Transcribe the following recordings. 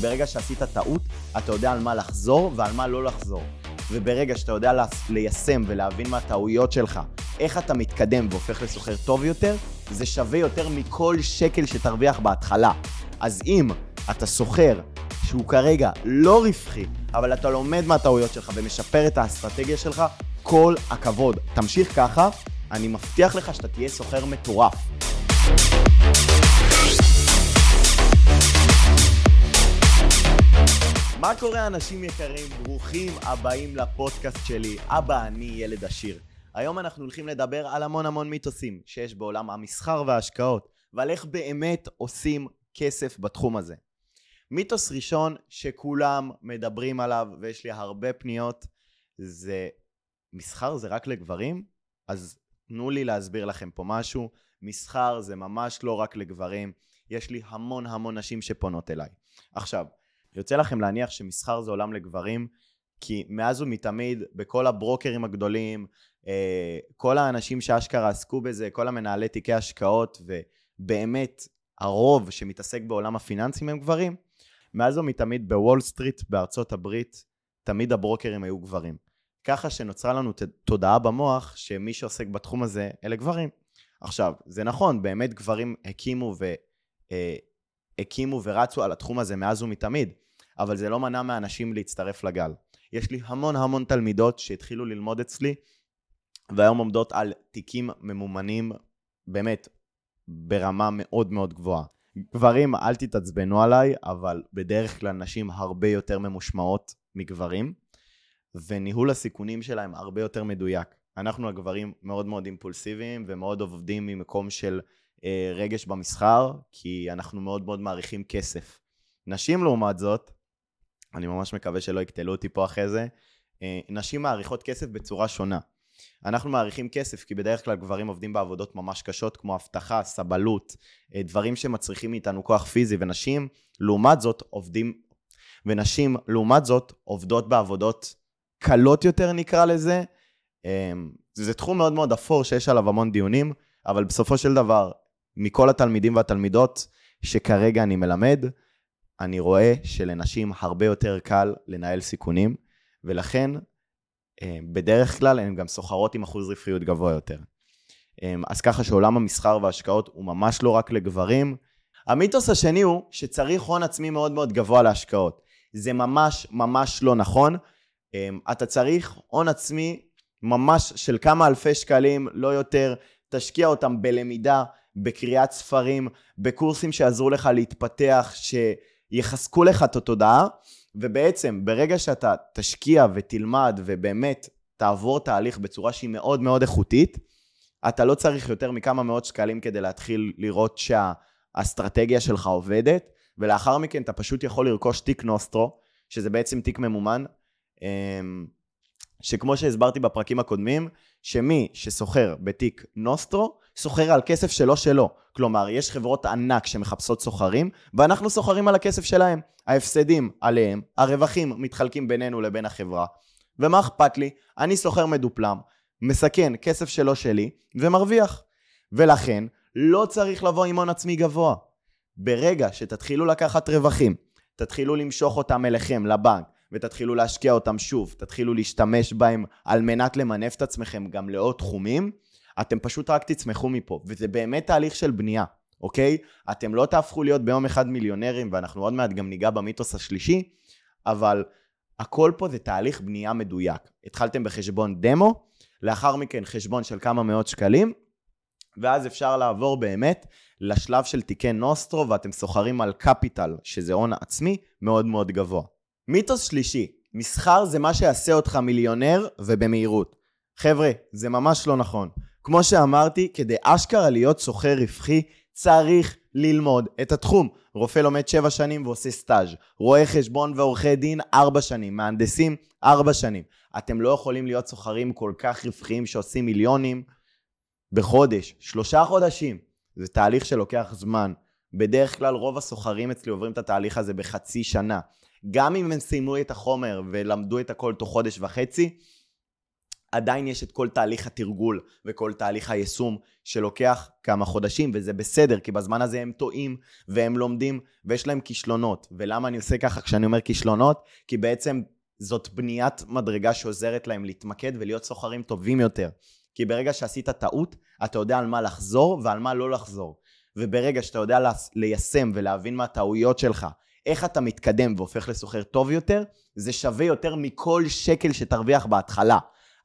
ברגע שעשית טעות, אתה יודע על מה לחזור ועל מה לא לחזור. וברגע שאתה יודע ליישם ולהבין מה הטעויות שלך, איך אתה מתקדם והופך לסוחר טוב יותר, זה שווה יותר מכל שקל שתרוויח בהתחלה. אז אם אתה סוחר שהוא כרגע לא רווחי, אבל אתה לומד מהטעויות שלך ומשפר את האסטרטגיה שלך, כל הכבוד. תמשיך ככה, אני מבטיח לך שאתה תהיה סוחר מטורף. מה קורה אנשים יקרים? ברוכים הבאים לפודקאסט שלי. אבא, אני ילד עשיר. היום אנחנו הולכים לדבר על המון המון מיתוסים שיש בעולם המסחר וההשקעות, ועל איך באמת עושים כסף בתחום הזה. מיתוס ראשון שכולם מדברים עליו, ויש לי הרבה פניות, זה מסחר זה רק לגברים? אז תנו לי להסביר לכם פה משהו. מסחר זה ממש לא רק לגברים, יש לי המון המון נשים שפונות אליי. עכשיו, יוצא לכם להניח שמסחר זה עולם לגברים, כי מאז ומתמיד, בכל הברוקרים הגדולים, אה, כל האנשים שאשכרה עסקו בזה, כל המנהלי תיקי השקעות, ובאמת הרוב שמתעסק בעולם הפיננסים הם גברים, מאז ומתמיד בוול סטריט בארצות הברית, תמיד הברוקרים היו גברים. ככה שנוצרה לנו תודעה במוח שמי שעוסק בתחום הזה אלה גברים. עכשיו, זה נכון, באמת גברים הקימו. אה, הקימו ורצו על התחום הזה מאז ומתמיד, אבל זה לא מנע מאנשים להצטרף לגל. יש לי המון המון תלמידות שהתחילו ללמוד אצלי, והיום עומדות על תיקים ממומנים, באמת, ברמה מאוד מאוד גבוהה. גברים, אל תתעצבנו עליי, אבל בדרך כלל נשים הרבה יותר ממושמעות מגברים, וניהול הסיכונים שלהם הרבה יותר מדויק. אנחנו הגברים מאוד מאוד אימפולסיביים ומאוד עובדים ממקום של רגש במסחר, כי אנחנו מאוד מאוד מעריכים כסף. נשים לעומת זאת, אני ממש מקווה שלא יקטלו אותי פה אחרי זה, אה, נשים מעריכות כסף בצורה שונה. אנחנו מעריכים כסף כי בדרך כלל גברים עובדים בעבודות ממש קשות כמו אבטחה, סבלות, אה, דברים שמצריכים מאיתנו כוח פיזי, ונשים לעומת זאת עובדים, ונשים לעומת זאת עובדות בעבודות קלות יותר נקרא לזה. אה, זה תחום מאוד מאוד אפור שיש עליו המון דיונים, אבל בסופו של דבר, מכל התלמידים והתלמידות שכרגע אני מלמד, אני רואה שלנשים הרבה יותר קל לנהל סיכונים, ולכן אה, בדרך כלל הן גם סוחרות עם אחוז רווחיות גבוה יותר. אה, אז ככה שעולם המסחר וההשקעות הוא ממש לא רק לגברים. המיתוס השני הוא שצריך הון עצמי מאוד מאוד גבוה להשקעות. זה ממש ממש לא נכון. אה, אתה צריך הון עצמי ממש של כמה אלפי שקלים, לא יותר. תשקיע אותם בלמידה, בקריאת ספרים, בקורסים שיעזרו לך להתפתח, שיחזקו לך את התודעה, ובעצם ברגע שאתה תשקיע ותלמד ובאמת תעבור תהליך בצורה שהיא מאוד מאוד איכותית, אתה לא צריך יותר מכמה מאות שקלים כדי להתחיל לראות שהאסטרטגיה שלך עובדת, ולאחר מכן אתה פשוט יכול לרכוש תיק נוסטרו, שזה בעצם תיק ממומן, אמ, שכמו שהסברתי בפרקים הקודמים, שמי שסוחר בתיק נוסטרו, סוחר על כסף שלו שלו. כלומר, יש חברות ענק שמחפשות סוחרים, ואנחנו סוחרים על הכסף שלהם. ההפסדים עליהם, הרווחים מתחלקים בינינו לבין החברה. ומה אכפת לי? אני סוחר מדופלם, מסכן כסף שלו שלי, ומרוויח. ולכן, לא צריך לבוא עם הון עצמי גבוה. ברגע שתתחילו לקחת רווחים, תתחילו למשוך אותם אליכם, לבנק, ותתחילו להשקיע אותם שוב, תתחילו להשתמש בהם על מנת למנף את עצמכם גם לעוד תחומים, אתם פשוט רק תצמחו מפה, וזה באמת תהליך של בנייה, אוקיי? אתם לא תהפכו להיות ביום אחד מיליונרים, ואנחנו עוד מעט גם ניגע במיתוס השלישי, אבל הכל פה זה תהליך בנייה מדויק. התחלתם בחשבון דמו, לאחר מכן חשבון של כמה מאות שקלים, ואז אפשר לעבור באמת לשלב של תיקי נוסטרו, ואתם סוחרים על קפיטל, שזה הון עצמי מאוד מאוד גבוה. מיתוס שלישי, מסחר זה מה שיעשה אותך מיליונר ובמהירות. חבר'ה, זה ממש לא נכון. כמו שאמרתי, כדי אשכרה להיות סוחר רווחי, צריך ללמוד את התחום. רופא לומד 7 שנים ועושה סטאז', רואי חשבון ועורכי דין 4 שנים, מהנדסים 4 שנים. אתם לא יכולים להיות סוחרים כל כך רווחיים שעושים מיליונים בחודש, שלושה חודשים. זה תהליך שלוקח זמן. בדרך כלל רוב הסוחרים אצלי עוברים את התהליך הזה בחצי שנה. גם אם הם סיימו את החומר ולמדו את הכל תוך חודש וחצי, עדיין יש את כל תהליך התרגול וכל תהליך היישום שלוקח כמה חודשים, וזה בסדר, כי בזמן הזה הם טועים והם לומדים ויש להם כישלונות. ולמה אני עושה ככה כשאני אומר כישלונות? כי בעצם זאת בניית מדרגה שעוזרת להם להתמקד ולהיות סוחרים טובים יותר. כי ברגע שעשית טעות, אתה יודע על מה לחזור ועל מה לא לחזור. וברגע שאתה יודע ליישם ולהבין מה הטעויות שלך, איך אתה מתקדם והופך לסוחר טוב יותר, זה שווה יותר מכל שקל שתרוויח בהתחלה.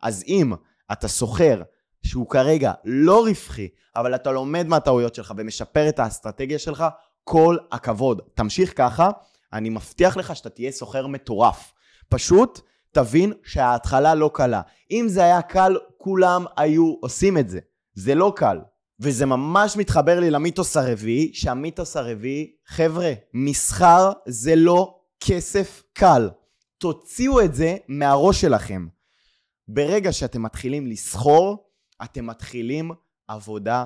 אז אם אתה סוחר שהוא כרגע לא רווחי, אבל אתה לומד מהטעויות שלך ומשפר את האסטרטגיה שלך, כל הכבוד. תמשיך ככה, אני מבטיח לך שאתה תהיה סוחר מטורף. פשוט תבין שההתחלה לא קלה. אם זה היה קל, כולם היו עושים את זה. זה לא קל. וזה ממש מתחבר לי למיתוס הרביעי, שהמיתוס הרביעי, חבר'ה, מסחר זה לא כסף קל. תוציאו את זה מהראש שלכם. ברגע שאתם מתחילים לסחור, אתם מתחילים עבודה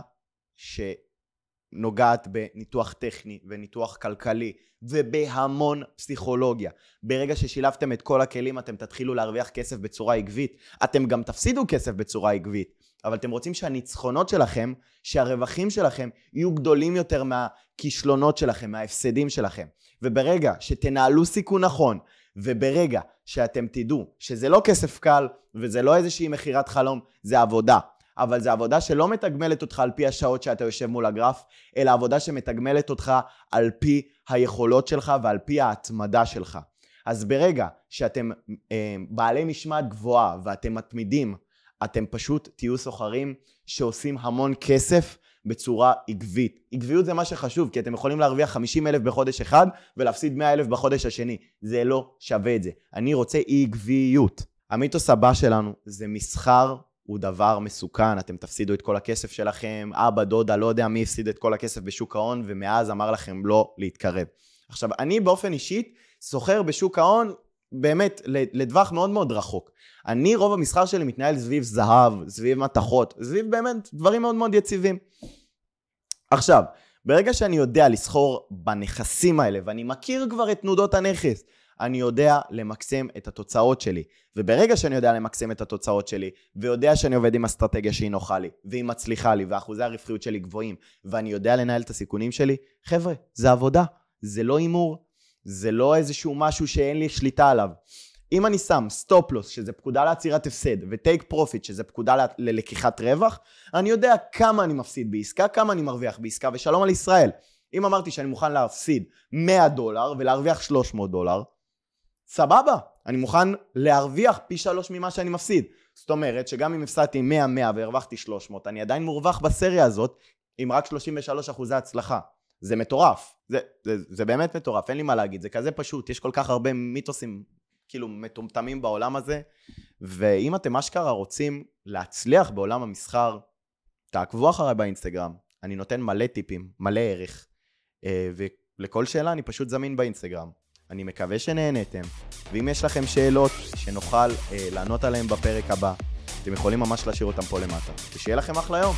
שנוגעת בניתוח טכני וניתוח כלכלי ובהמון פסיכולוגיה. ברגע ששילבתם את כל הכלים, אתם תתחילו להרוויח כסף בצורה עקבית. אתם גם תפסידו כסף בצורה עקבית, אבל אתם רוצים שהניצחונות שלכם, שהרווחים שלכם, יהיו גדולים יותר מהכישלונות שלכם, מההפסדים שלכם. וברגע שתנהלו סיכון נכון, וברגע שאתם תדעו שזה לא כסף קל וזה לא איזושהי מכירת חלום, זה עבודה. אבל זו עבודה שלא מתגמלת אותך על פי השעות שאתה יושב מול הגרף, אלא עבודה שמתגמלת אותך על פי היכולות שלך ועל פי ההתמדה שלך. אז ברגע שאתם אה, בעלי משמעת גבוהה ואתם מתמידים, אתם פשוט תהיו סוחרים שעושים המון כסף בצורה עקבית. עקביות זה מה שחשוב, כי אתם יכולים להרוויח 50 אלף בחודש אחד ולהפסיד 100 אלף בחודש השני. זה לא שווה את זה. אני רוצה עקביות. המיתוס הבא שלנו זה מסחר הוא דבר מסוכן, אתם תפסידו את כל הכסף שלכם, אבא, דודה, לא יודע מי הפסיד את כל הכסף בשוק ההון, ומאז אמר לכם לא להתקרב. עכשיו, אני באופן אישית סוחר בשוק ההון באמת לטווח מאוד מאוד רחוק. אני, רוב המסחר שלי מתנהל סביב זהב, סביב מתכות, סביב באמת דברים מאוד מאוד יציבים. עכשיו, ברגע שאני יודע לסחור בנכסים האלה, ואני מכיר כבר את תנודות הנכס, אני יודע למקסם את התוצאות שלי. וברגע שאני יודע למקסם את התוצאות שלי, ויודע שאני עובד עם אסטרטגיה שהיא נוחה לי, והיא מצליחה לי, ואחוזי הרווחיות שלי גבוהים, ואני יודע לנהל את הסיכונים שלי, חבר'ה, זה עבודה, זה לא הימור, זה לא איזשהו משהו שאין לי שליטה עליו. אם אני שם stop loss, שזה פקודה לעצירת הפסד, ו take profit, שזה פקודה ללקיחת רווח, אני יודע כמה אני מפסיד בעסקה, כמה אני מרוויח בעסקה, ושלום על ישראל. אם אמרתי שאני מוכן להפסיד 100 דולר ולהרוויח 300 דולר, סבבה, אני מוכן להרוויח פי שלוש ממה שאני מפסיד. זאת אומרת שגם אם הפסדתי 100-100 והרווחתי 300, אני עדיין מורווח בסריה הזאת עם רק 33 אחוזי הצלחה. זה מטורף, זה, זה, זה באמת מטורף, אין לי מה להגיד, זה כזה פשוט, יש כל כך הרבה מיתוסים כאילו מטומטמים בעולם הזה, ואם אתם אשכרה רוצים להצליח בעולם המסחר, תעקבו אחריי באינסטגרם, אני נותן מלא טיפים, מלא ערך, אה, ולכל שאלה אני פשוט זמין באינסטגרם. אני מקווה שנהנתם, ואם יש לכם שאלות שנוכל אה, לענות עליהן בפרק הבא, אתם יכולים ממש להשאיר אותם פה למטה. ושיהיה לכם אחלה יום.